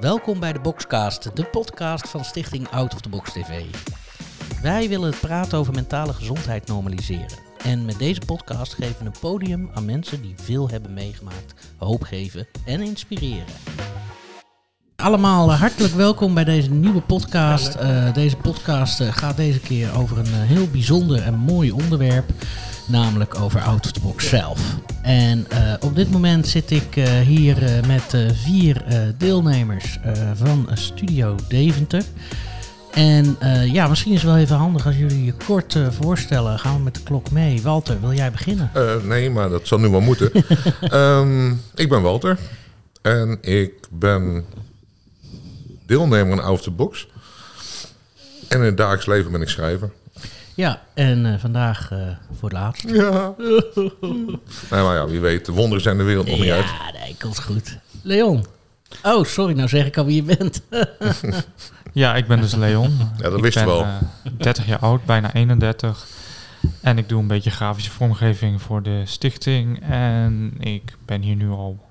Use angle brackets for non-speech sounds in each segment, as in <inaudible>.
Welkom bij de Boxcast, de podcast van Stichting Out of the Box TV. Wij willen het praten over mentale gezondheid normaliseren. En met deze podcast geven we een podium aan mensen die veel hebben meegemaakt, hoop geven en inspireren. Allemaal hartelijk welkom bij deze nieuwe podcast. Uh, deze podcast uh, gaat deze keer over een heel bijzonder en mooi onderwerp, namelijk over Out of the Box zelf. En op dit moment zit ik hier met vier deelnemers van Studio Deventer. En ja, misschien is het wel even handig als jullie je kort voorstellen. Gaan we met de klok mee. Walter, wil jij beginnen? nee, maar dat zal nu wel moeten. um, <laughs> ik ben Walter en ik ben deelnemer aan Out of the Box. En in het dagelijks leven ben ik schrijver. Ja, en uh, vandaag uh, voor het laatst. Ja. <laughs> nee, maar ja, wie weet, de wonderen zijn de wereld nog ja, niet uit. Ja, nee, komt goed. Leon. Oh, sorry, nou zeg ik al wie je bent. <laughs> ja, ik ben dus Leon. Ja, dat wist je wel. Uh, 30 jaar oud, bijna 31. En ik doe een beetje grafische vormgeving voor de stichting. En ik ben hier nu al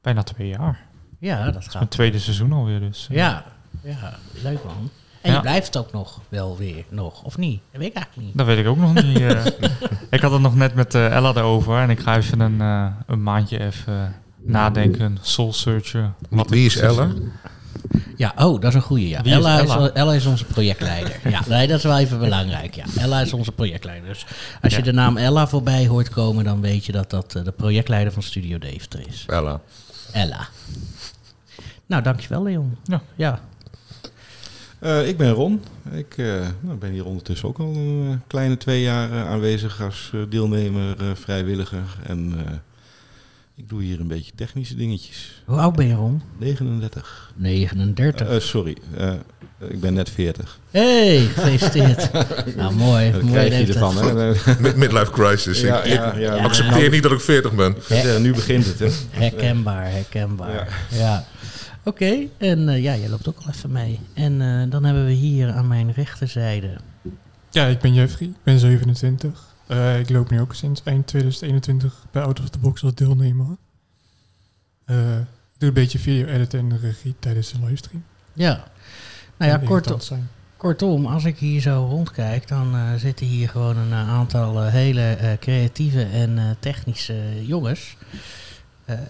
bijna twee jaar. Ja, dat gaat. Mijn tweede seizoen alweer dus. Ja, ja leuk man. En ja. je blijft ook nog wel weer nog, of niet? Dat weet ik eigenlijk niet. Dat weet ik ook nog niet. uh, <laughs> ik had het nog net met uh, Ella erover en ik ga even een, uh, een maandje even nadenken, soul searchen. Wat Wie is Ella? Ja, oh, dat is een goede. Ja. Wie Ella, is Ella? Is, Ella is onze projectleider. ja, nee, dat is wel even belangrijk. Ja. Ella is onze projectleider. Dus als je de naam Ella voorbij hoort komen, dan weet je dat dat de projectleider van Studio Deventer is. Ella. Ella. Nou, dankjewel Leon. Ja. ja. Uh, ik ben Ron. Ik uh, nou, ben hier ondertussen ook al een uh, kleine twee jaar aanwezig als deelnemer, vrijwilliger. En ik doe hier een beetje technische dingetjes. Hoe oud ben je Ron? 39. 39. sorry, ik ben net 40. hey, gefeliciteerd. <laughs> nou, mooi. Dat mooi krijg je ervan. Hè? Mid <laughs> midlife crisis. Ja, ik ja, ja, ik accepteer niet dat ik 40 ben. Ja, nu begint het. Hè? Herkenbaar, herkenbaar. Ja. Oké, okay, en uh, ja, jij loopt ook al even mee. En uh, dan hebben we hier aan mijn rechterzijde. Ja, ik ben Jeffrey, ik ben 27. Uh, ik loop nu ook sinds eind 2021 bij Out of the Box als deelnemer. ik doe een beetje video editen en regie tijdens de livestream. Ja, nou ja, kortom, kortom, als ik hier zo rondkijk, dan zitten hier gewoon een aantal hele creatieve en technische jongens.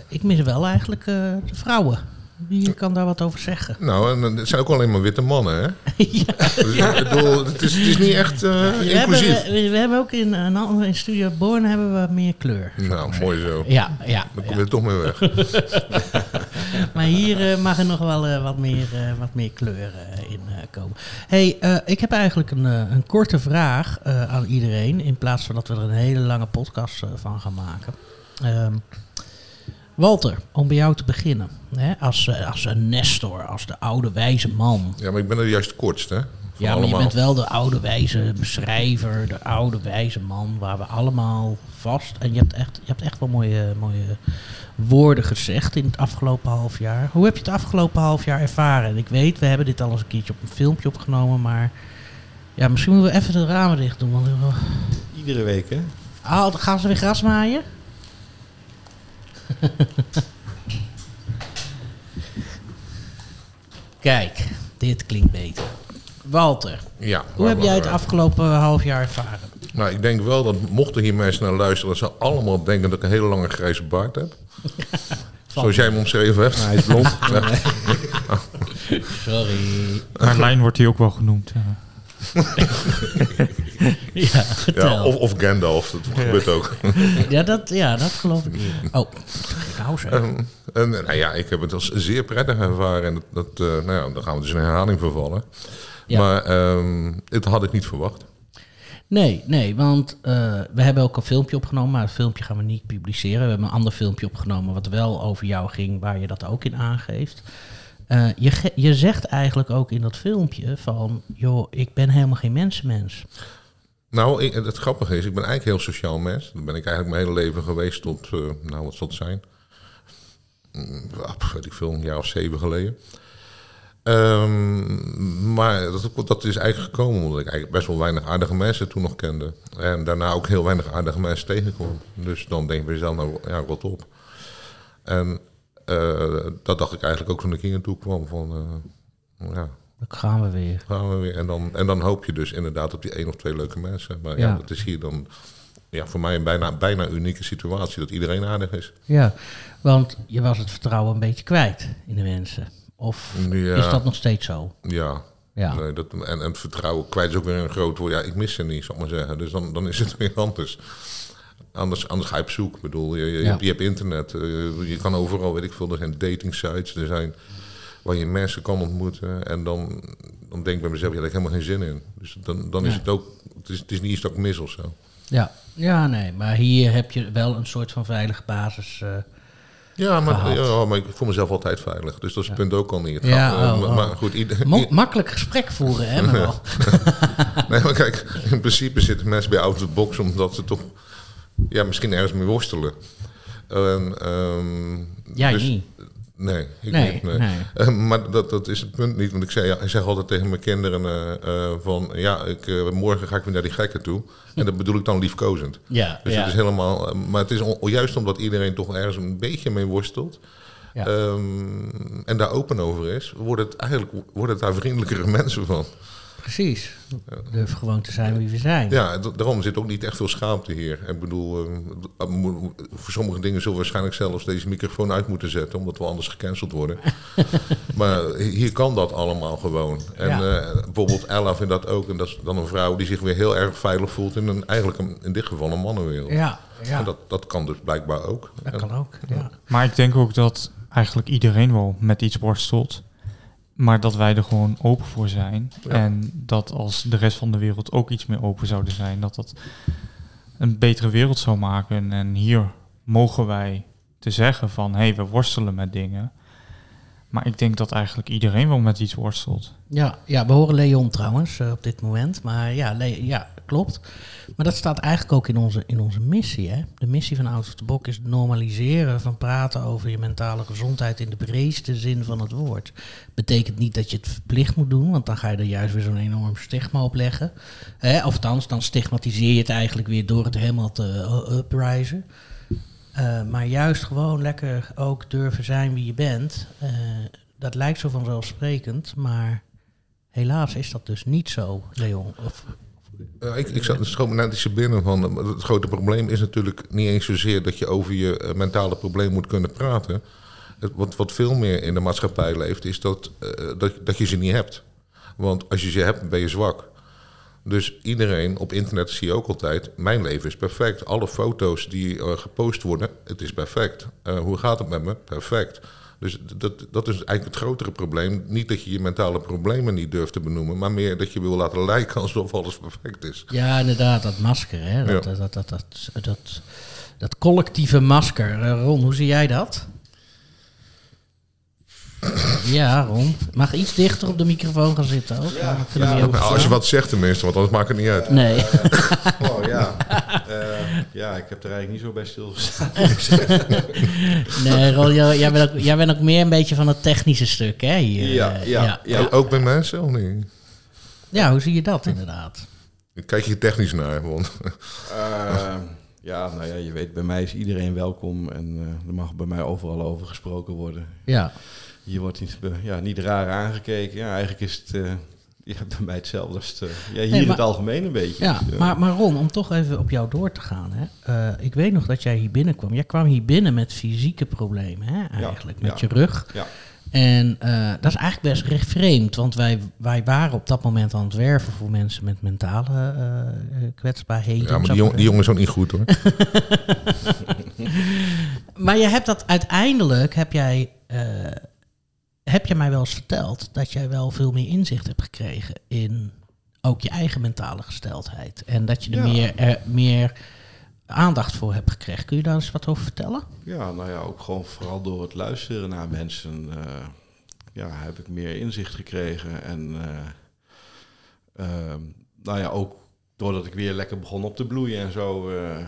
ik mis wel eigenlijk de vrouwen. Wie kan daar wat over zeggen? Nou, en het zijn ook alleen maar witte mannen, hè? <laughs> ja. Dus, ik bedoel, het, is, het is niet echt uh, we inclusief. Hebben, we, we, hebben ook in, uh, in Studio Born hebben we meer kleur. Nou, mooi zo. Ja, ja. Dan kom je ja. er toch mee weg. <laughs> maar hier uh, mag er nog wel wat, meer, wat meer kleur in komen. hey, ik heb eigenlijk een, een korte vraag aan iedereen. In plaats van dat we er een hele lange podcast van gaan maken. Um, Walter, om bij jou te beginnen. Hè, als, als een Nestor, als de oude wijze man. Ja, maar ik ben er juist de kortste, hè? Ja, maar allemaal. je bent wel de oude wijze beschrijver, de oude wijze man, waar we allemaal vast... En je hebt echt, je hebt echt wel mooie, mooie woorden gezegd in het afgelopen half jaar. Hoe heb je het afgelopen half jaar ervaren? En ik weet, we hebben dit al eens een keertje op een filmpje opgenomen, maar... Ja, misschien moeten we even de ramen dicht doen. Want... Iedere week, hè? Ah, gaan ze weer gras maaien? <laughs> Kijk, dit klinkt beter. Walter, ja, hoe heb jij het afgelopen half jaar ervaren? Nou, ik denk wel dat mochten hier mensen naar luisteren, dat ze allemaal denken dat ik een hele lange grijze baard heb. <laughs> Zoals jij hem omschreven hebt. Nou, hij is blond. <laughs> Sorry. Maar lijn wordt hij ook wel genoemd. Ja. <laughs> ja, ja, of, of Gandalf, dat gebeurt ook. <laughs> ja, dat, ja, dat geloof ik. Oh, nou zeg. En, en, nou ja, ik heb het als zeer prettig ervaren. En dat, dat uh, nou ja, dan gaan we dus in herhaling vervallen. Ja. Maar um, dit had ik niet verwacht. Nee, nee, want uh, we hebben ook een filmpje opgenomen, maar het filmpje gaan we niet publiceren. We hebben een ander filmpje opgenomen wat wel over jou ging, waar je dat ook in aangeeft. Uh, je, je zegt eigenlijk ook in dat filmpje van, joh, ik ben helemaal geen mensenmens. Nou, het grappige is, ik ben eigenlijk heel sociaal mens. Dat ben ik eigenlijk mijn hele leven geweest tot, uh, nou wat zal het zijn? Weet ik veel, een jaar of zeven geleden. Um, maar dat, is eigenlijk gekomen omdat ik eigenlijk best wel weinig aardige mensen toen nog kende. En daarna ook heel weinig aardige mensen tegenkwam. Dus dan denk je bij jezelf, nou ja, rot op. En eh, dat dacht ik eigenlijk ook toen ik hier naartoe kwam. Van, eh, ja, Dan gaan we weer. gaan we weer. En dan, en dan hoop je dus inderdaad op die één of twee leuke mensen. Maar ja, Ja. dat is hier dan ja, voor mij een bijna, bijna unieke situatie. Dat iedereen aardig is. Ja, want je was het vertrouwen een beetje kwijt in de mensen. Of Ja. is dat nog steeds zo? Ja. Ja. Nee, dat, en, en het vertrouwen kwijt is ook weer een groot woord. Ja, ik mis ze niet, zal ik maar zeggen. Dus dan, dan is het <laughs> weer anders. Anders, anders ga je op zoek. Ik bedoel, je, je, Ja. hebt, je hebt internet. eh, je kan overal, weet ik veel, er zijn dating sites. Er zijn waar je mensen kan ontmoeten. En dan, dan denk ik bij mezelf, ja, daar heb ik helemaal geen zin in. Dus dan, dan is Ja. het ook, het is, het is niet iets dat ik mis of zo. Ja. ja, nee, maar hier heb je wel een soort van veilige basis. eh, Ja maar, ja, maar ik voel mezelf altijd veilig. Dus dat is het punt ook al niet. Het Ja, gaat, eh, oh, maar, oh. maar goed, ieder, mo- makkelijk gesprek voeren, hè, maar wel. <laughs> Nee, maar kijk, in principe zitten mensen bij out of the box omdat ze toch ja, misschien ergens mee worstelen. En, ehm, Jij dus- niet. Nee, ik Nee, niet. Nee. nee. Eh, maar dat, dat is het punt niet. Want ik, zei, ja, ik zeg altijd tegen mijn kinderen eh, eh, van... Ja, ik, morgen ga ik weer naar die gekken toe. En dat bedoel ik dan liefkozend. <laughs> Ja, Dus ja. het is helemaal... maar het is on- juist omdat iedereen toch ergens een beetje mee worstelt... Ja. ehm, en daar open over is, wordt het eigenlijk worden het daar vriendelijkere <laughs> mensen van. Precies. Durf gewoon te zijn wie we zijn. Ja, daarom zit ook niet echt veel schaamte hier. Ik bedoel, eh, mo- voor sommige dingen zullen we waarschijnlijk zelfs deze microfoon uit moeten zetten, omdat we anders gecanceld worden. <laughs> maar hier kan dat allemaal gewoon. En Ja. eh, bijvoorbeeld Ella vindt dat ook. En dat is dan een vrouw die zich weer heel erg veilig voelt in een, eigenlijk een, in dit geval een mannenwereld. Ja, ja. En dat, dat kan dus blijkbaar ook. dat En- kan ook. Ja. Maar ik denk ook dat eigenlijk iedereen wel met iets worstelt. Maar dat wij er gewoon open voor zijn. Ja. En dat als de rest van de wereld ook iets meer open zouden zijn, dat dat een betere wereld zou maken. En hier mogen wij te zeggen van, hé, hey, we worstelen met dingen. Maar ik denk dat eigenlijk iedereen wel met iets worstelt. Ja, ja, we horen Leon trouwens eh, op dit moment. Maar ja, ja, klopt. Maar dat staat eigenlijk ook in onze, in onze missie. Hè? De missie van Out of the Box is het normaliseren van praten over je mentale gezondheid in de breedste zin van het woord. Betekent niet dat je het verplicht moet doen, want dan ga je er juist weer zo'n enorm stigma op leggen. Hè? Of althans, dan stigmatiseer je het eigenlijk weer door het helemaal te uh. Eh, maar juist gewoon lekker ook durven zijn wie je bent. eh, dat lijkt zo vanzelfsprekend, maar helaas is dat dus niet zo, Leon. Of, Ja, ik, ik zat schoot me net binnen van. eh, Het grote probleem is natuurlijk niet eens zozeer dat je over je eh, mentale probleem moet kunnen praten. Het, wat, veel meer in de maatschappij leeft, is eh, dat, dat je ze niet hebt. Want als je ze hebt, ben je zwak. Dus iedereen op internet zie je ook altijd: mijn leven is perfect. Alle foto's die eh, gepost worden, het is perfect. Eh, hoe gaat het met me? Perfect. Dus dat, dat is eigenlijk het grotere probleem. Niet dat je je mentale problemen niet durft te benoemen, maar meer dat je wil laten lijken alsof alles perfect is. ja, inderdaad, dat masker, hè? Dat, Ja. dat, dat, dat, dat, dat, collectieve masker. Eh, Ron, hoe zie jij dat? Ja, Ron. Mag iets dichter op de microfoon gaan zitten ook? Ja, Nou, als je wat zegt tenminste, want anders maakt het niet uit. Nee. <laughs> Oh ja. Eh, ja, ik heb er eigenlijk niet zo bij stilgestaan. <laughs> Nee, Ron, jij, jij bent ook, jij bent ook meer een beetje van het technische stuk, hè? Hier. Ja, Eh, ja, ja. Ook- Ook bij mensen of niet? Ja, hoe zie je dat inderdaad? Kijk je technisch naar, want ja, nou ja, je weet, bij mij is iedereen welkom en eh, er mag bij mij overal over gesproken worden. Ja. Hier wordt niet, ja, niet raar aangekeken. Ja, eigenlijk is het eh, ja, <laughs> bij mij hetzelfde als het, eh, ja, hier Nee, in het algemeen een beetje. Ja, Dus, maar, maar Ron, om toch even op jou door te gaan. Hè? Ik weet nog dat jij hier binnenkwam. Jij kwam hier binnen met fysieke problemen, hè, eigenlijk. met ja. je rug. Ja. En eh, dat is eigenlijk best recht vreemd. Want wij, wij waren op dat moment aan het werven voor mensen met mentale eh, eh, kwetsbaarheden. ja, maar die, jong, die jongen is ook niet goed hoor. <laughs> Maar je hebt dat uiteindelijk, heb jij, eh, heb je mij wel eens verteld dat jij wel veel meer inzicht hebt gekregen in ook je eigen mentale gesteldheid. En dat je er Ja. meer, er, meer aandacht voor hebt gekregen. Kun je daar eens wat over vertellen? Ja, nou ja, ook gewoon vooral door het luisteren naar mensen eh, ja, heb ik meer inzicht gekregen. En eh, ehm, nou ja, ook doordat ik weer lekker begon op te bloeien en zo. eh,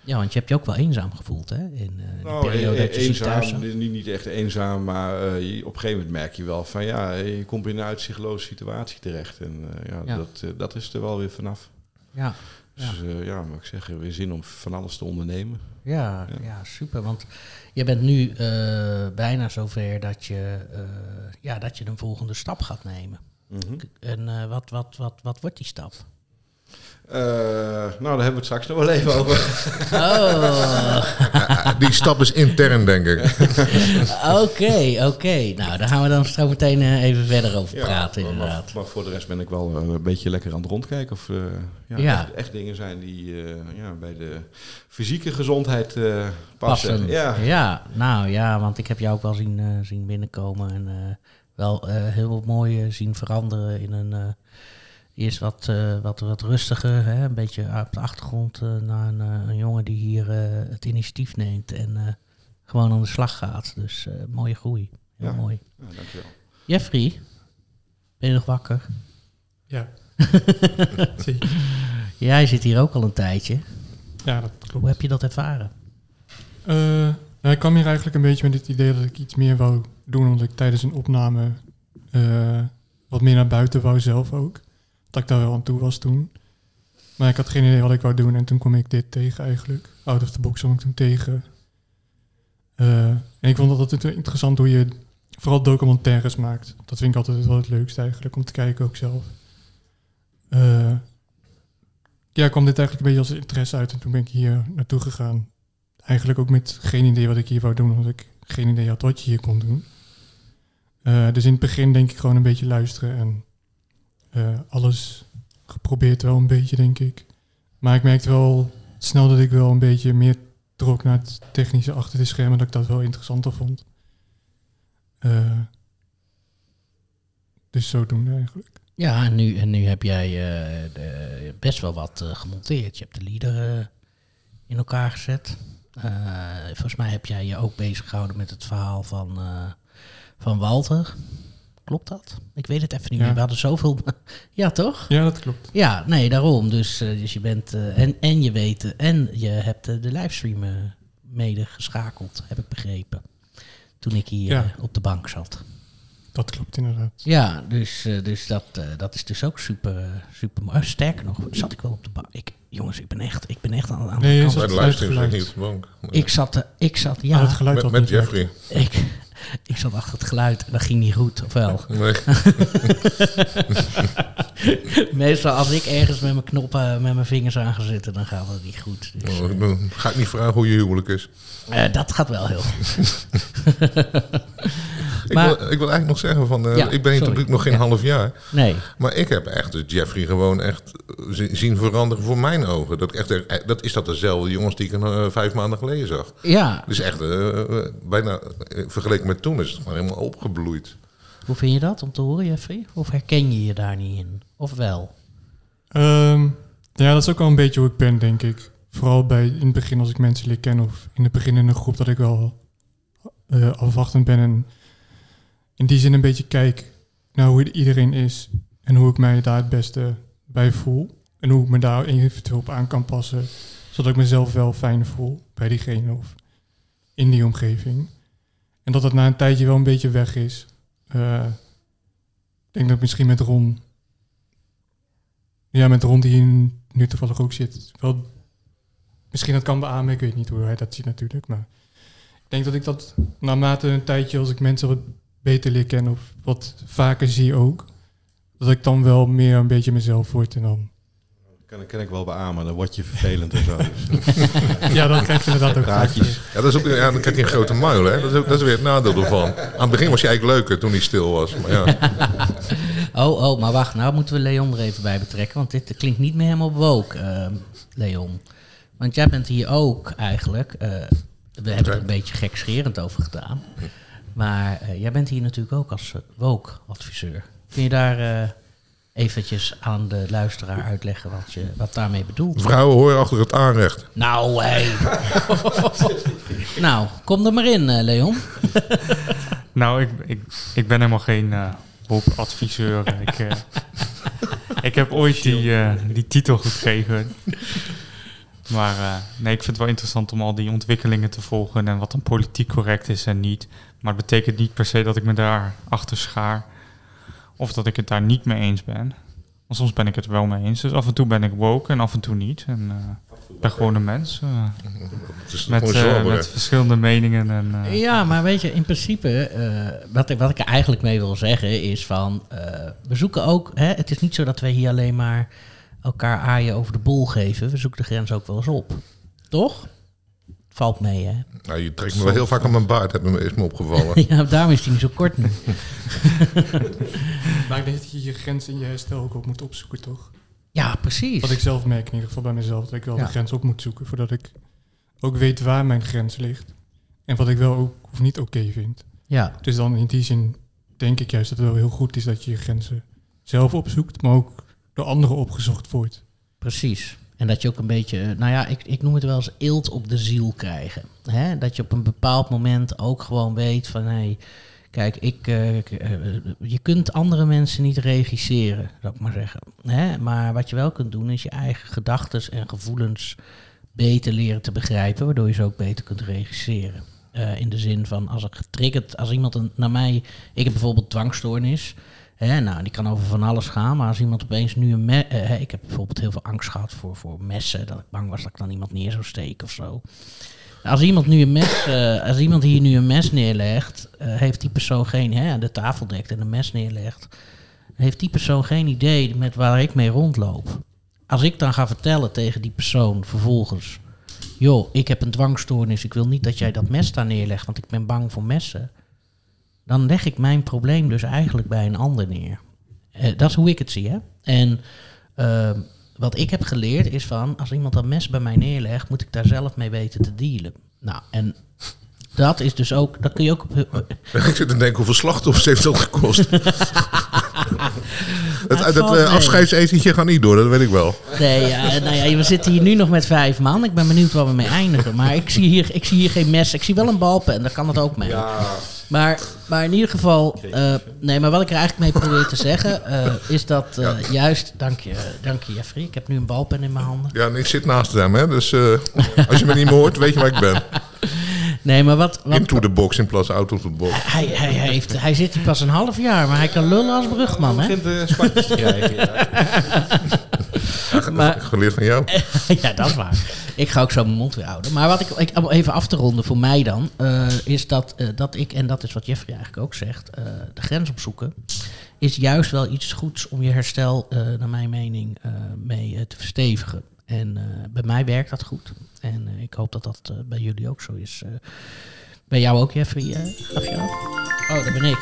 Ja, want je hebt je ook wel eenzaam gevoeld, hè? In eh die nou, periode e- dat je eenzaam, thuis niet, niet echt eenzaam, maar eh, je- op een gegeven moment merk je wel van ja, je komt in een uitzichtloze situatie terecht. En eh, ja, Ja. Dat, eh, dat is er wel weer vanaf. Ja. Dus eh, ja, wat ik zeg, weer zin om van alles te ondernemen. Ja, Ja. ja. super. Want je bent nu eh, bijna zover dat je, eh, ja, dat je een volgende stap gaat nemen. Mhm. En eh, wat, wat, wat, wat wordt die stap? Eh, nou, daar hebben we het straks nog wel even over. <laughs> Oh, <laughs> Die stap is intern, denk ik. <laughs> oké, oké. Nou, daar gaan we dan zo meteen eh, even verder over Ja, praten, maar, inderdaad. maar, maar voor de rest ben ik wel eh, een beetje lekker aan het rondkijken of eh, ja, Ja. Echt, echt dingen zijn die eh, ja, bij de fysieke gezondheid eh, passen. Passen. Ja. Ja. nou ja, want ik heb jou ook wel zien, eh, zien binnenkomen en eh, wel eh, heel mooi eh, zien veranderen in een... Eerst wat, eh, wat, wat rustiger, hè? een beetje op de achtergrond eh, naar een, eh, een jongen die hier eh, het initiatief neemt en eh, gewoon aan de slag gaat. Dus eh, mooie groei. Heel Ja. mooi. Ja, dankjewel. Jeffrey, ben je nog wakker? Ja. <laughs> Jij zit hier ook al een tijdje. Ja, dat Hoe klopt. heb je dat ervaren? Eh, nou, ik kwam hier eigenlijk een beetje met het idee dat ik iets meer wou doen, omdat ik tijdens een opname eh, wat meer naar buiten wou zelf ook. Dat ik daar wel aan toe was toen. Maar ik had geen idee wat ik wou doen en toen kwam ik dit tegen eigenlijk. Out of the box kwam ik toen tegen. Eh, en ik vond dat altijd interessant hoe je vooral documentaires maakt. Dat vind ik altijd wel het leukste eigenlijk, om te kijken ook zelf. Eh, ja, kwam dit eigenlijk een beetje als interesse uit en toen ben ik hier naartoe gegaan. Eigenlijk ook met geen idee wat ik hier wou doen, omdat ik geen idee had wat je hier kon doen. Eh, dus in het begin denk ik gewoon een beetje luisteren en eh, alles geprobeerd wel een beetje, denk ik. Maar ik merkte wel snel dat ik wel een beetje meer trok naar het technische achter de schermen, dat ik dat wel interessanter vond. Eh, dus zodoende eigenlijk. Ja, en nu, en nu heb jij eh, de- best wel wat gemonteerd. Je hebt de lieder eh, in elkaar gezet. Volgens mij heb jij je ook bezig gehouden met het verhaal van, van Walter. Klopt dat? Ik weet het even niet Ja. meer. We hadden zoveel... <laughs> ja, toch? Ja, dat klopt. Ja, nee, daarom. Dus, eh, dus je bent... eh, en, en je weet... en je hebt eh, de livestream eh, mede geschakeld, heb ik begrepen. Toen ik hier Ja. op de bank zat. Dat klopt inderdaad. Ja, dus, dus dat, dat is dus ook super, super mooi. Oh, sterker nog, zat ik wel op de bank. Ik, jongens, ik ben echt, ik ben echt aan, aan Nee, de kant. zat- Bij de livestream zit niet op de bank. Ik zat, ik zat, Ja. het ja, geluid Met, met. Jeffrey. ik, ik zat achter het geluid en dat ging niet goed, of wel? Nee. <laughs> <laughs> Meestal als ik ergens met mijn knoppen, met mijn vingers aan ga zitten, dan gaat het niet goed. Dus, Oh, Dan ga ik niet vragen hoe je huwelijk is. eh, dat gaat wel heel goed. <laughs> Ik, Maar- wil, ik wil eigenlijk nog zeggen, van, eh, Ja, ik ben hier sorry. natuurlijk nog geen Ja. half jaar. Nee, Maar ik heb echt Jeffrey gewoon echt eh, zi- zien veranderen voor mijn ogen. Dat, ik echt, eh, dat is dat dezelfde jongens die ik eh, vijf maanden geleden zag. ja. Dus echt, eh, eh, bijna eh, vergeleken met toen is het gewoon helemaal opgebloeid. Hoe vind je dat om te horen, Jeffrey? Of herken je je daar niet in? Of wel? Ehm, ja, dat is ook wel een beetje hoe ik ben, denk ik. Vooral bij in het begin als ik mensen leer kennen of in het begin in een groep dat ik wel eh, afwachtend ben en in die zin een beetje kijk naar hoe iedereen is en hoe ik mij daar het beste bij voel en hoe ik me daar eventueel op aan kan passen, zodat ik mezelf wel fijn voel bij diegene of in die omgeving. En dat dat na een tijdje wel een beetje weg is. Eh, ik denk dat misschien met Ron ja, met Ron die nu toevallig ook zit. Wel, misschien dat kan beamen, ik weet niet hoe hij dat ziet natuurlijk. Maar ik denk dat ik dat naarmate een tijdje, als ik mensen wat beter leer kennen of wat vaker zie ook, dat ik dan wel meer een beetje mezelf word. En dan, Kan, kan ik wel beamen, dan word je vervelend en zo. Dus, <laughs> ja, dat krijg je inderdaad ook Praatjes. Ja, dat is ook, ja, dan krijg je een grote muil, hè. Dat is, ook, dat is weer het nadeel ervan. Aan het begin was je eigenlijk leuker toen hij stil was. Maar ja, <laughs> Oh, oh, maar wacht, nou moeten we Leon er even bij betrekken, want dit klinkt niet meer helemaal woke, eh, Leon. Want jij bent hier ook eigenlijk, eh, we hebben er een beetje gekscherend over gedaan, maar eh, jij bent hier natuurlijk ook als uh, woke-adviseur. Kun je daar eh, eventjes aan de luisteraar uitleggen wat je wat daarmee bedoelt? vrouwen horen achter het aanrecht. Nou, hé. nou, kom er maar in, eh, Leon. <laughs> Nou, ik, ik, ik ben helemaal geen uh, adviseur. ik, uh, <laughs> ik heb ooit die, uh, die titel gekregen. Maar uh, nee, ik vind het wel interessant om al die ontwikkelingen te volgen en wat dan politiek correct is en niet. Maar het betekent niet per se dat ik me daar achter schaar of dat ik het daar niet mee eens ben. Want soms ben ik het er wel mee eens. Dus af en toe ben ik woke en af en toe niet. En eh, ik ben gewoon een mens. eh, met, eh, met verschillende meningen. En, eh, Ja, maar weet je, in principe, eh, wat, ik, wat ik er eigenlijk mee wil zeggen is van, eh, we zoeken ook, hè, het is niet zo dat we hier alleen maar elkaar aaien over de bol geven. We zoeken de grens ook wel eens op. Toch? Valt mee, hè? Nou, je trekt me wel heel vaak aan mijn baard, heb me, is me opgevallen. <laughs> ja, daarom is die niet zo kort nu. Maar ik denk dat je je grens in je herstel ook op moet opzoeken, toch? Ja, precies. Wat ik zelf merk in ieder geval bij mezelf, dat ik wel Ja. de grens op moet zoeken, voordat ik ook weet waar mijn grens ligt. En wat ik wel ook of niet oké vind. Ja, Dus dan in die zin denk ik juist dat het wel heel goed is dat je je grenzen zelf opzoekt, maar ook door anderen opgezocht wordt. precies. En dat je ook een beetje, eh, nou ja, ik, ik noem het wel eens eelt op de ziel krijgen. Hè? Dat je op een bepaald moment ook gewoon weet van, hé, kijk, ik, eh, ik, eh, je kunt andere mensen niet regisseren, zou ik maar zeggen. Hè? Maar wat je wel kunt doen, is je eigen gedachten en gevoelens beter leren te begrijpen, waardoor je ze ook beter kunt regisseren. In de zin van, als er getriggerd, als iemand naar mij, ik heb bijvoorbeeld dwangstoornis, Nou, die kan over van alles gaan, maar als iemand opeens nu een mes... eh, ik heb bijvoorbeeld heel veel angst gehad voor, voor messen, dat ik bang was dat ik dan iemand neer zou steken of zo. Als iemand, nu een mes, eh, als iemand hier nu een mes neerlegt, eh, heeft die persoon geen, hè, de tafel dekt en een mes neerlegt, heeft die persoon geen idee met waar ik mee rondloop. Als ik dan ga vertellen tegen die persoon vervolgens, joh, ik heb een dwangstoornis, ik wil niet dat jij dat mes daar neerlegt, want ik ben bang voor messen dan leg ik mijn probleem dus eigenlijk bij een ander neer. Eh, dat is hoe ik het zie, hè. En ehm, wat ik heb geleerd is van, als iemand dat mes bij mij neerlegt, moet ik daar zelf mee weten te dealen. Nou, en dat is dus ook, dat kun je ook... op- <laughs> ik zit te denken, hoeveel slachtoffers heeft dat gekost? <laughs> het het dat valt eh, afscheidsetentje gaat niet door, dat weet ik wel. Nee, ja, nou ja, we zitten hier nu nog met vijf man. Ik ben benieuwd waar we mee eindigen. Maar ik zie hier, ik zie hier geen mes. Ik zie wel een balpen en daar kan het ook mee. Maar, maar in ieder geval, eh, nee, maar wat ik er eigenlijk mee probeer te zeggen, eh, is dat eh, juist, dank je, dank je Jeffrey, ik heb nu een balpen in mijn handen. Ja, en ik zit naast hem, hè. Dus eh, als je me niet meer hoort, weet je waar ik ben. <laughs> Nee, maar wat, wat Into the box in plaats van out of the box. hij, hij, hij, heeft, hij zit hier pas een half jaar, maar hij kan lullen als brugman, hè? begint uh, spatjes te <laughs> krijgen. Ja. Maar- Geleerd van jou. <laughs> ja, dat is waar. Ik ga ook zo mijn mond weer houden. Maar wat ik, ik even af te ronden voor mij dan, eh, is dat, eh, dat ik, en dat is wat Jeffrey eigenlijk ook zegt, eh, de grens opzoeken, is juist wel iets goeds om je herstel, naar mijn mening, mee te verstevigen. En bij mij werkt dat goed. En ik hoop dat dat bij jullie ook zo is. Bij jou ook, Jeffrey? gaf je? Oh, dat ben ik.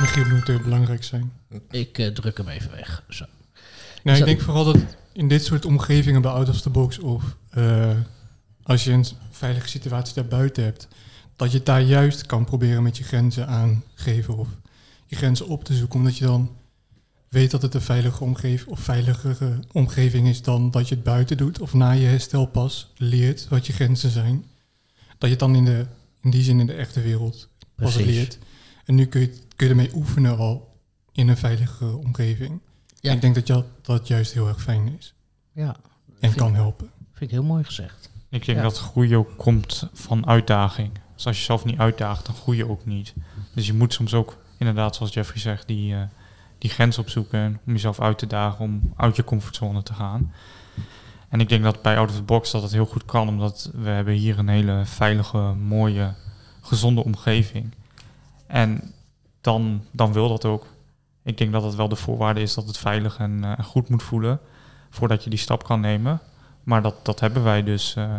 Michiel moet heel belangrijk zijn. Ik druk hem even weg. Zo. Nou, ik denk vooral dat in dit soort omgevingen bij out of the box of eh, als je een veilige situatie daarbuiten hebt, dat je het daar juist kan proberen met je grenzen aangeven of je grenzen op te zoeken, omdat je dan weet dat het een veilige omgeving of veiligere omgeving is dan dat je het buiten doet of na je herstelpas leert wat je grenzen zijn. Dat je het dan in, de, in die zin in de echte wereld pas leert. En nu kun je, kun je ermee oefenen al in een veilige omgeving. Ja. Ik denk dat dat, dat juist heel erg fijn is Ja, en kan helpen. vind ik heel mooi gezegd. Ik denk Ja. dat groei ook komt van uitdaging. Dus als je jezelf niet uitdaagt, dan groei je ook niet. Dus je moet soms ook, inderdaad, zoals Jeffrey zegt, die, eh, die grens opzoeken om jezelf uit te dagen, om uit je comfortzone te gaan. En ik denk dat bij Out of the Box dat het heel goed kan, omdat we hebben hier een hele veilige, mooie, gezonde omgeving. En dan, dan wil dat ook. Ik denk dat het wel de voorwaarde is dat het veilig en eh, goed moet voelen voordat je die stap kan nemen. Maar dat, dat hebben wij dus. eh,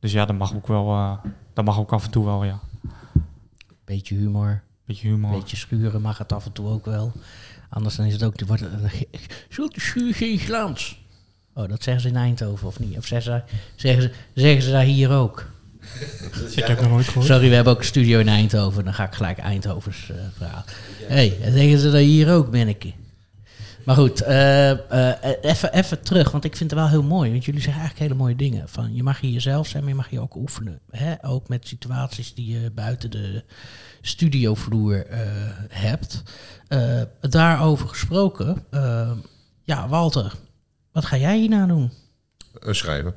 dus ja, dat mag ook wel. eh, dat mag ook af en toe wel, ja. Beetje humor. Beetje humor. beetje schuren mag het af en toe ook wel. Anders dan is het ook... Wordt zult de schuur geen glans? Oh, dat zeggen ze in Eindhoven of niet? Of zeggen ze, zeggen ze, zeggen ze daar hier ook? Ik heb nog nooit gehoord. Sorry, we hebben ook een studio in Eindhoven. Dan ga ik gelijk Eindhovens eh praten. Hé, hey, zeggen ze daar hier ook, ben ik. Maar goed, eh, eh, even even terug, want ik vind het wel heel mooi. Want jullie zeggen eigenlijk hele mooie dingen. Van, je mag hier jezelf zijn, maar je mag hier ook oefenen. Hè? Ook met situaties die je buiten de studiovloer eh, hebt. Eh, daarover gesproken, ja, Walter, wat ga jij hierna doen? Schrijven.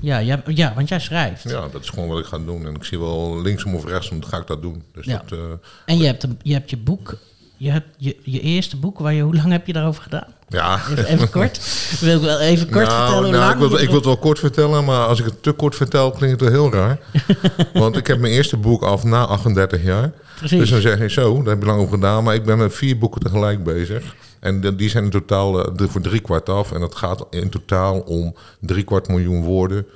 Ja, ja, ja, want jij schrijft. Ja, dat is gewoon wat ik ga doen. En ik zie wel linksom of rechtsom, ga ik dat doen. Dus Ja. dat, eh, En je hebt, een, je hebt je boek, je hebt je, je eerste boek, waar je, hoe lang heb je daarover gedaan? Ja. Even, even <laughs> kort. Wil ik wel even kort nou, vertellen nou, ik, wil, ik wil het wel kort vertellen, maar als ik het te kort vertel, klinkt het wel heel raar. <laughs> Want ik heb mijn eerste boek af na 38 jaar. Precies. Dus dan zeg je zo, daar heb je lang over gedaan. Maar ik ben met vier boeken tegelijk bezig. En die zijn in totaal eh, voor drie kwart af. En dat gaat in totaal om drie kwart miljoen woorden.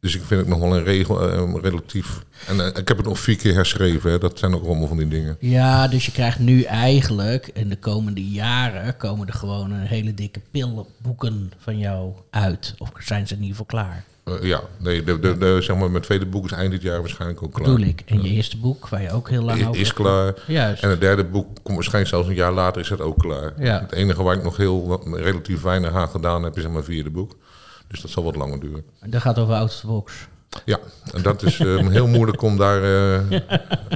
Dus ik vind het nog wel een regel, eh, relatief... En eh, ik heb het nog vier keer herschreven. Hè. Dat zijn ook allemaal van die dingen. Ja, dus je krijgt nu eigenlijk in de komende jaren komen er gewoon een hele dikke pillenboeken van jou uit. Of zijn ze in ieder geval klaar? Eh, ja, nee, de, de, de, zeg maar, mijn tweede boek is eind dit jaar waarschijnlijk ook klaar. Bedoel ik. En je eerste boek, waar je ook heel lang Is, over is klaar. Juist. En het derde boek komt waarschijnlijk zelfs een jaar later is dat ook klaar. Ja. Het enige waar ik nog heel relatief weinig aan gedaan heb, is aan mijn vierde boek. Dus dat zal wat langer duren. Dat gaat over out of the box. Ja, en dat is eh, <laughs> heel moeilijk om daar, eh,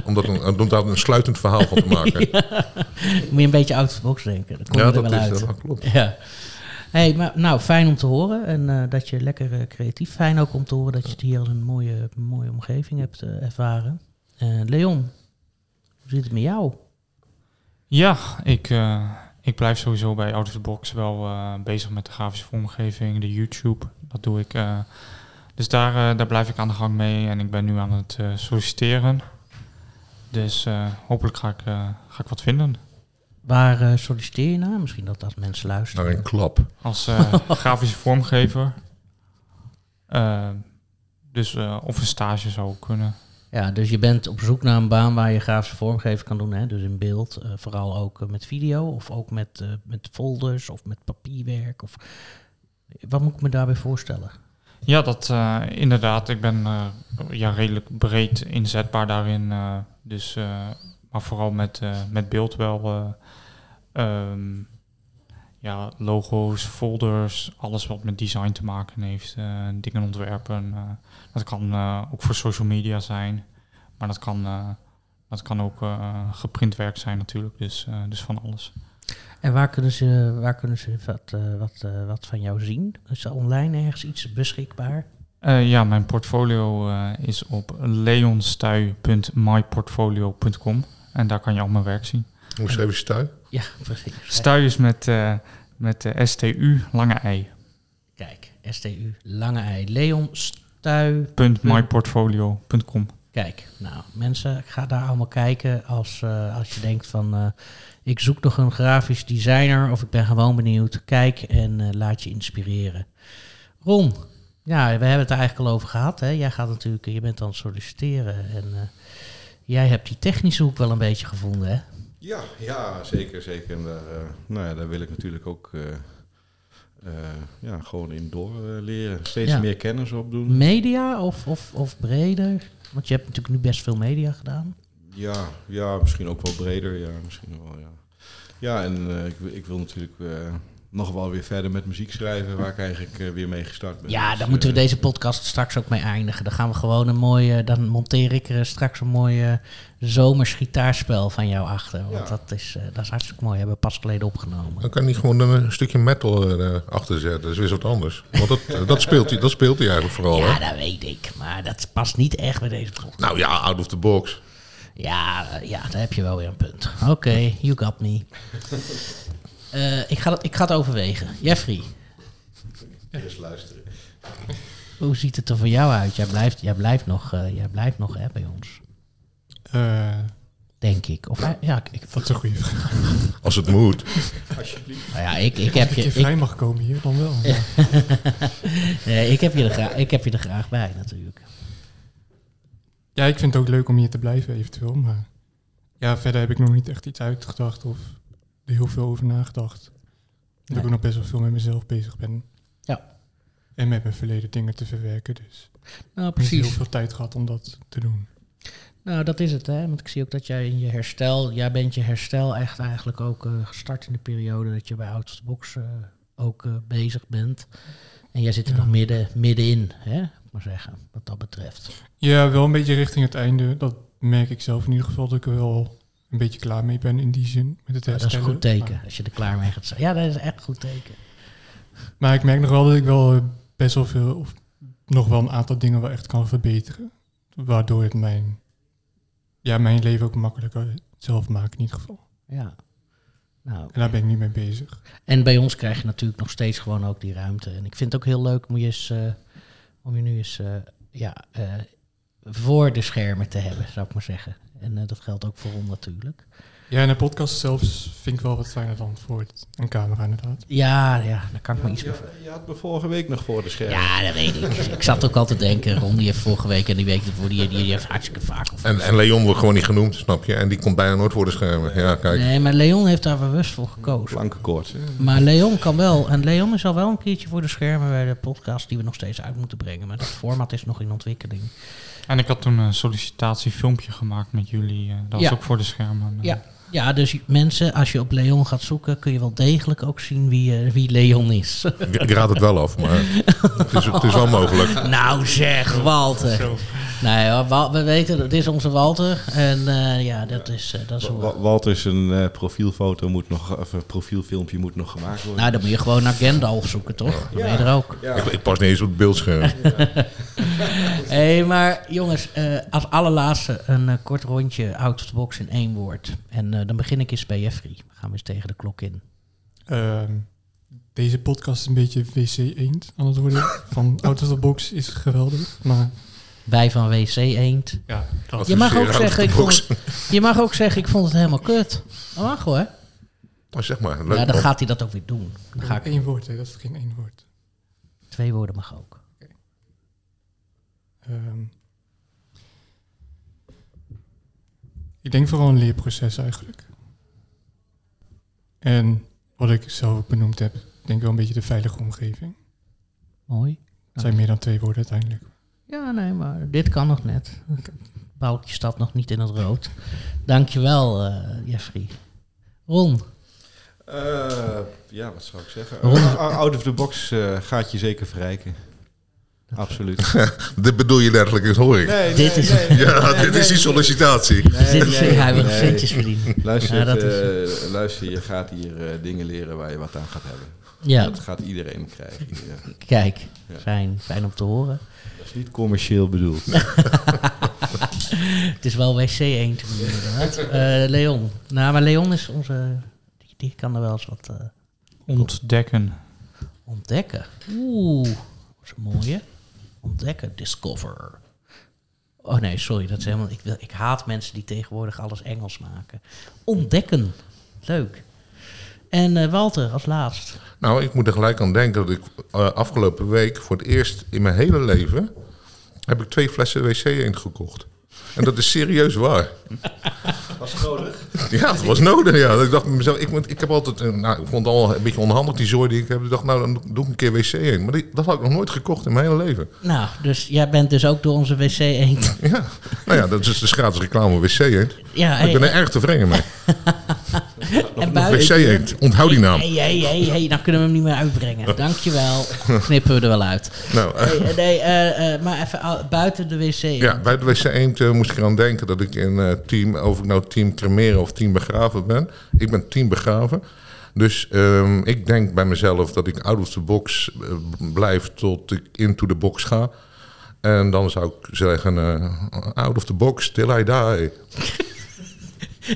om, dat een, om daar een sluitend verhaal van te maken. <laughs> Moet je een beetje out of the box denken. Dan kom je Ja, er dat wel is uit. dat klopt. Ja. Hey, maar nou, fijn om te horen. En eh, dat je lekker eh, creatief. Fijn ook om te horen dat je het hier als een mooie, mooie omgeving hebt eh, ervaren. Leon, hoe zit het met jou? Ja, ik, ik blijf sowieso bij Out of the Box wel bezig met de grafische vormgeving, de YouTube. Dat doe ik. dus daar, daar blijf ik aan de gang mee en ik ben nu aan het solliciteren. Dus hopelijk ga ik, ga ik wat vinden. Waar eh, solliciteer je naar? Misschien dat als mensen luisteren. Naar een klap. Als eh, <laughs> grafische vormgever. Eh, dus eh, of een stage zou ook kunnen. Ja, dus je bent op zoek naar een baan waar je grafische vormgeven kan doen. Hè? Dus in beeld, eh, vooral ook met video of ook met, eh, met folders of met papierwerk. Of... Wat moet ik me daarbij voorstellen? Ja, dat eh, inderdaad. Ik ben eh, ja, redelijk breed inzetbaar daarin. eh, dus, eh, maar vooral met, eh, met beeld wel. eh, ehm, ja, logo's, folders, alles wat met design te maken heeft. eh, dingen ontwerpen. dat kan ook voor social media zijn. Maar dat kan, dat kan ook geprint werk zijn natuurlijk. Dus, dus van alles. En waar kunnen ze, waar kunnen ze wat, wat, wat van jou zien? Is er online ergens iets beschikbaar? Ja, mijn portfolio is op leonstuy.myportfolio.com. En daar kan je al mijn werk zien. Moest even stuin. Ja, precies. Stuy is met, eh, met de STU, lange ei. Kijk, STU, lange ei. Leon Stuy. Punt myportfolio.com. Kijk, nou mensen, ga daar allemaal kijken als, eh, als je denkt van... eh, ik zoek nog een grafisch designer of ik ben gewoon benieuwd. Kijk en eh, laat je inspireren. Ron, ja, we hebben het er eigenlijk al over gehad. Hè? Jij gaat natuurlijk, je bent aan het solliciteren en eh, jij hebt die technische hoek wel een beetje gevonden, hè? Ja, ja, zeker, zeker. En daar, eh, nou ja, daar wil ik natuurlijk ook eh, eh, ja, gewoon in door eh, leren. Steeds Ja. meer kennis opdoen. Media of, of, of breder? Want je hebt natuurlijk nu best veel media gedaan. Ja, ja, misschien ook wel breder. Ja, misschien wel, ja. Ja, en ik, wil- ik wil natuurlijk nog wel weer verder met muziek schrijven, waar ik eigenlijk eh, weer mee gestart ben. Ja, Dus, daar moeten we eh, deze podcast straks ook mee eindigen. Dan gaan we gewoon een mooie, dan monteer ik er straks een mooie zomers gitaarspel van jou achter. Want Ja. dat, is, eh, dat is hartstikke mooi. Hebben we pas geleden opgenomen. Dan kan hij gewoon een stukje metal eh, achter zetten. Dat is weer wat anders. Want dat, eh, dat, speelt hij, dat speelt hij eigenlijk vooral. Ja, Hè? dat weet ik. Maar dat past niet echt bij deze podcast. Nou ja, out of the box. Ja, eh, ja, daar heb je wel weer een punt. Oké, you got me. Eh, ik, ga het, ik ga het overwegen. Jeffrey, Eerst luisteren. hoe ziet het er voor jou uit? Jij blijft, jij blijft nog, eh, jij blijft nog hè, bij ons, Eh, denk ik. Of, ja, ik, dat is een goede vraag. Als het moet. Alsjeblieft. nou ja, ik, ik heb Als je... ik je ik- vrij mag komen hier, dan wel. Nee, <laughs> ik, heb je er graag, ik heb je er graag bij natuurlijk. Ja, ik vind het ook leuk om hier te blijven eventueel. Maar ja, verder heb ik nog niet echt iets uitgedacht of er heel veel over nagedacht. Dat Nee. ik ook nog best wel veel met mezelf bezig ben. Ja. En met mijn verleden dingen te verwerken. Dus Nou, niet heel precies. veel tijd gehad om dat te doen. Nou, dat is het, hè. Want ik zie ook dat jij in je herstel... Jij bent je herstel echt eigenlijk ook eh, gestart in de periode... dat je bij Out of the Box eh, ook eh, bezig bent. En jij zit er Ja. nog midden, middenin, hè. Maar zeggen, wat dat betreft. Ja, wel een beetje richting het einde. Dat merk ik zelf in ieder geval dat ik wel een beetje klaar mee ben in die zin. Met het Ja, dat is herstellen. een goed teken, Maar, als je er klaar mee gaat zijn. Ja, dat is echt een goed teken. maar ik merk nog wel dat ik wel eh, best wel veel... Of nog wel een aantal dingen wel echt kan verbeteren. Waardoor het mijn, ja, mijn leven ook makkelijker zelf maakt in ieder geval. Ja. Nou, En daar ben ik nu mee bezig. En bij ons krijg je natuurlijk nog steeds gewoon ook die ruimte. En ik vind het ook heel leuk om je, eens, eh, om je nu eens eh, ja, voor de schermen te hebben, zou ik maar zeggen. En eh, dat geldt ook voor ons natuurlijk. Ja, en de podcast zelf vind ik wel wat fijner dan voor een camera inderdaad. Ja, ja, daar kan ik me iets Je, je had me vorige week nog voor de scherm. Ja, dat weet ik. Ik zat ook al te denken, Ron die heeft vorige week en die week ervoor, die, die, die heeft hartstikke vaak. Of, En, en Leon wordt gewoon niet genoemd, snap je? En die komt bijna nooit voor de schermen. Ja, kijk. nee, maar Leon heeft daar bewust voor gekozen. Plankenkoord. Maar Leon kan wel. En Leon is al wel een keertje voor de schermen bij de podcast die we nog steeds uit moeten brengen. Maar dat format is nog in ontwikkeling. En ik had toen een sollicitatiefilmpje gemaakt met jullie. eh, dat was ook voor de schermen. Ja, ja, dus mensen, als je op Leon gaat zoeken, kun je wel degelijk ook zien wie, eh, wie Leon is. Ik, ik raad het wel af, maar <laughs> het is, het is wel mogelijk. nou zeg, Walter. Nee, Wal- we weten, dat dit is onze Walter. En eh, ja, dat is, eh, dat is hoe- Wa- Walter zijn eh, profielfoto moet nog, of een profielfilmpje moet nog gemaakt worden. Nou, dan moet je gewoon naar Gandalf zoeken, toch? Dan ben je er ook. Ik, ik pas niet eens op het beeldscherm. Hé, <laughs> hey, maar jongens, eh, als allerlaatste een kort rondje out of the box in één woord. En eh, dan begin ik eens bij Jeffrey. Dan gaan we eens tegen de klok in. Ehm, deze podcast is een beetje WC Eend aan het worden. Van Out of the Box is geweldig. Maar Wij van WC Eend. ja, dat Je mag, ook zeggen, ik vond het, je mag ook zeggen, ik vond het helemaal kut. Dat mag hoor. Oh, zeg maar, leuk. Ja, dan man. gaat hij dat ook weer doen. Dan ga ik, één woord, hè. dat is geen één woord. twee woorden mag ook. Ehm, ik denk vooral een leerproces eigenlijk. En wat ik zelf ook benoemd heb, denk ik wel een beetje de veilige omgeving. Mooi. Het zijn meer dan twee woorden uiteindelijk. Ja, nee, maar dit kan nog net. Boukje staat nog niet in het rood. Dankjewel, eh Jeffrey. Ron, Eh, ja, wat zou ik zeggen? Ron- Uh, out of the box eh, gaat je zeker verrijken. <laughs> Absoluut. <laughs> Dit bedoel je letterlijk, dat hoor ik. Nee, Dit is- <laughs> Ja, dit is die sollicitatie. dit is hij wil centjes verdienen. Luister, Ja, dat eh, luister, je gaat hier eh, dingen leren waar je wat aan gaat hebben. Ja, Dat gaat iedereen krijgen. kijk, Ja. fijn, fijn om te horen. Dat is niet commercieel bedoeld. Het is wel WC 1 te. Eh, Leon. Nou, maar Leon is onze... Die, die kan er wel eens wat eh, Ontdekken. ontdekken. Oeh, dat is een mooie. Ontdekken, discover. Oh nee, sorry, dat is helemaal... Ik, wil, ik haat mensen die tegenwoordig alles Engels maken. Ontdekken. Leuk. En eh, Walter, als laatst. Nou, ik moet er gelijk aan denken dat ik eh, afgelopen week voor het eerst in mijn hele leven heb ik twee flessen wc eend gekocht. En dat is serieus waar. <laughs> Was het nodig? <laughs> Ja, het was nodig. Ja. Ik dacht mezelf, ik, ik heb altijd, nou, ik vond het al een beetje onhandig die zooi die ik heb. Ik dacht, nou, dan doe ik een keer wc heen. Maar die, dat had ik nog nooit gekocht in mijn hele leven. Nou, dus jij bent dus ook door onze WC 1. <laughs> Ja, nou ja, dat is dus gratis reclame wc eend. Ja, Ik ben er erg tevreden mee. <laughs> en Wc buiten... eend, onthoud die naam. Hey, hey, hey, hey, dan kunnen we hem niet meer uitbrengen. Dankjewel. Knippen we er wel uit. Nou, eh, Hey, nee, eh, eh, maar even ah, buiten de wc. Ja, bij de WC Eend moest ik eraan denken dat ik in eh, team, of ik nou team cremeren of team begraven ben. Ik ben team begraven. Dus ehm, ik denk bij mezelf dat ik out of the box eh, blijf tot ik into the box ga. En dan zou ik zeggen, eh, out of the box till I die. <laughs>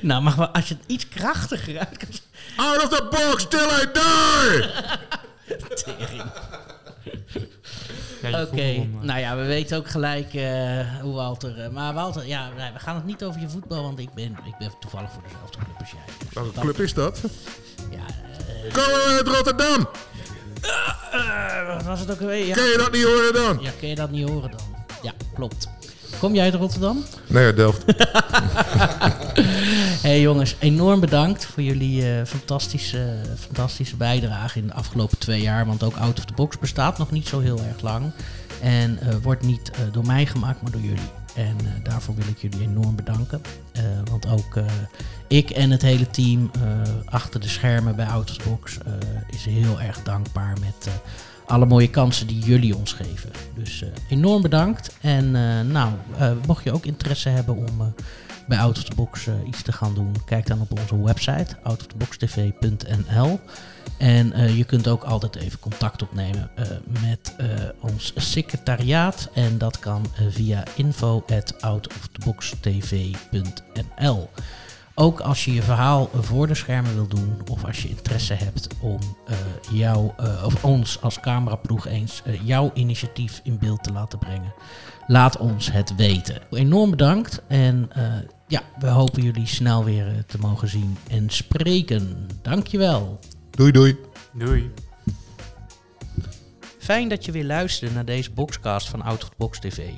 Nou, maar als je het iets krachtiger uit kan Out of the box till I die! <laughs> Je Oké, eh, nou ja, we weten ook gelijk eh, hoe Walter... eh, maar Walter, ja, we gaan het niet over je voetbal, want ik ben, ik ben toevallig voor dezelfde club als jij. Dus Welke club is dat? Ja, eh, Kom uit Rotterdam! wat was het ook alweer? Ja. Ken je dat niet horen dan? ja, kun je dat niet horen dan? Ja, klopt. Kom jij uit Rotterdam? Nee, Delft. <laughs> Jongens, enorm bedankt voor jullie eh, fantastische, fantastische bijdrage in de afgelopen twee jaar. Want ook Out of the Box bestaat nog niet zo heel erg lang. En eh, wordt niet eh, door mij gemaakt, maar door jullie. En daarvoor wil ik jullie enorm bedanken. Want ook ik en het hele team achter de schermen bij Out of the Box is heel erg dankbaar met alle mooie kansen die jullie ons geven. Dus enorm bedankt. En nou, mocht je ook interesse hebben om bij Out of the Box eh, iets te gaan doen, kijk dan op onze website outoftheboxtv.nl. En eh, je kunt ook altijd even contact opnemen eh, met ons secretariaat. En dat kan via info@outoftheboxtv.nl. Ook als je je verhaal voor de schermen wil doen, of als je interesse hebt om eh, jou, eh, of ons als cameraploeg eens eh, jouw initiatief in beeld te laten brengen, laat ons het weten. Enorm bedankt en eh, ja, we hopen jullie snel weer te mogen zien en spreken. Dankjewel. Doei doei. Doei. Fijn dat je weer luisterde naar deze boxcast van Out of the Box TV.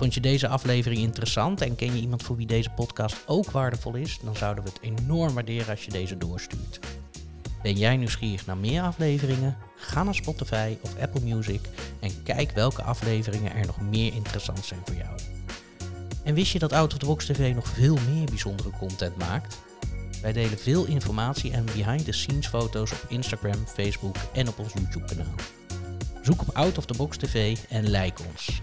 Vond je deze aflevering interessant en ken je iemand voor wie deze podcast ook waardevol is? Dan zouden we het enorm waarderen als je deze doorstuurt. Ben jij nieuwsgierig naar meer afleveringen? Ga naar Spotify of Apple Music en kijk welke afleveringen er nog meer interessant zijn voor jou. En wist je dat Out of the Box TV nog veel meer bijzondere content maakt? Wij delen veel informatie en behind-the-scenes foto's op Instagram, Facebook en op ons YouTube kanaal. Zoek op Out of the Box TV en like ons.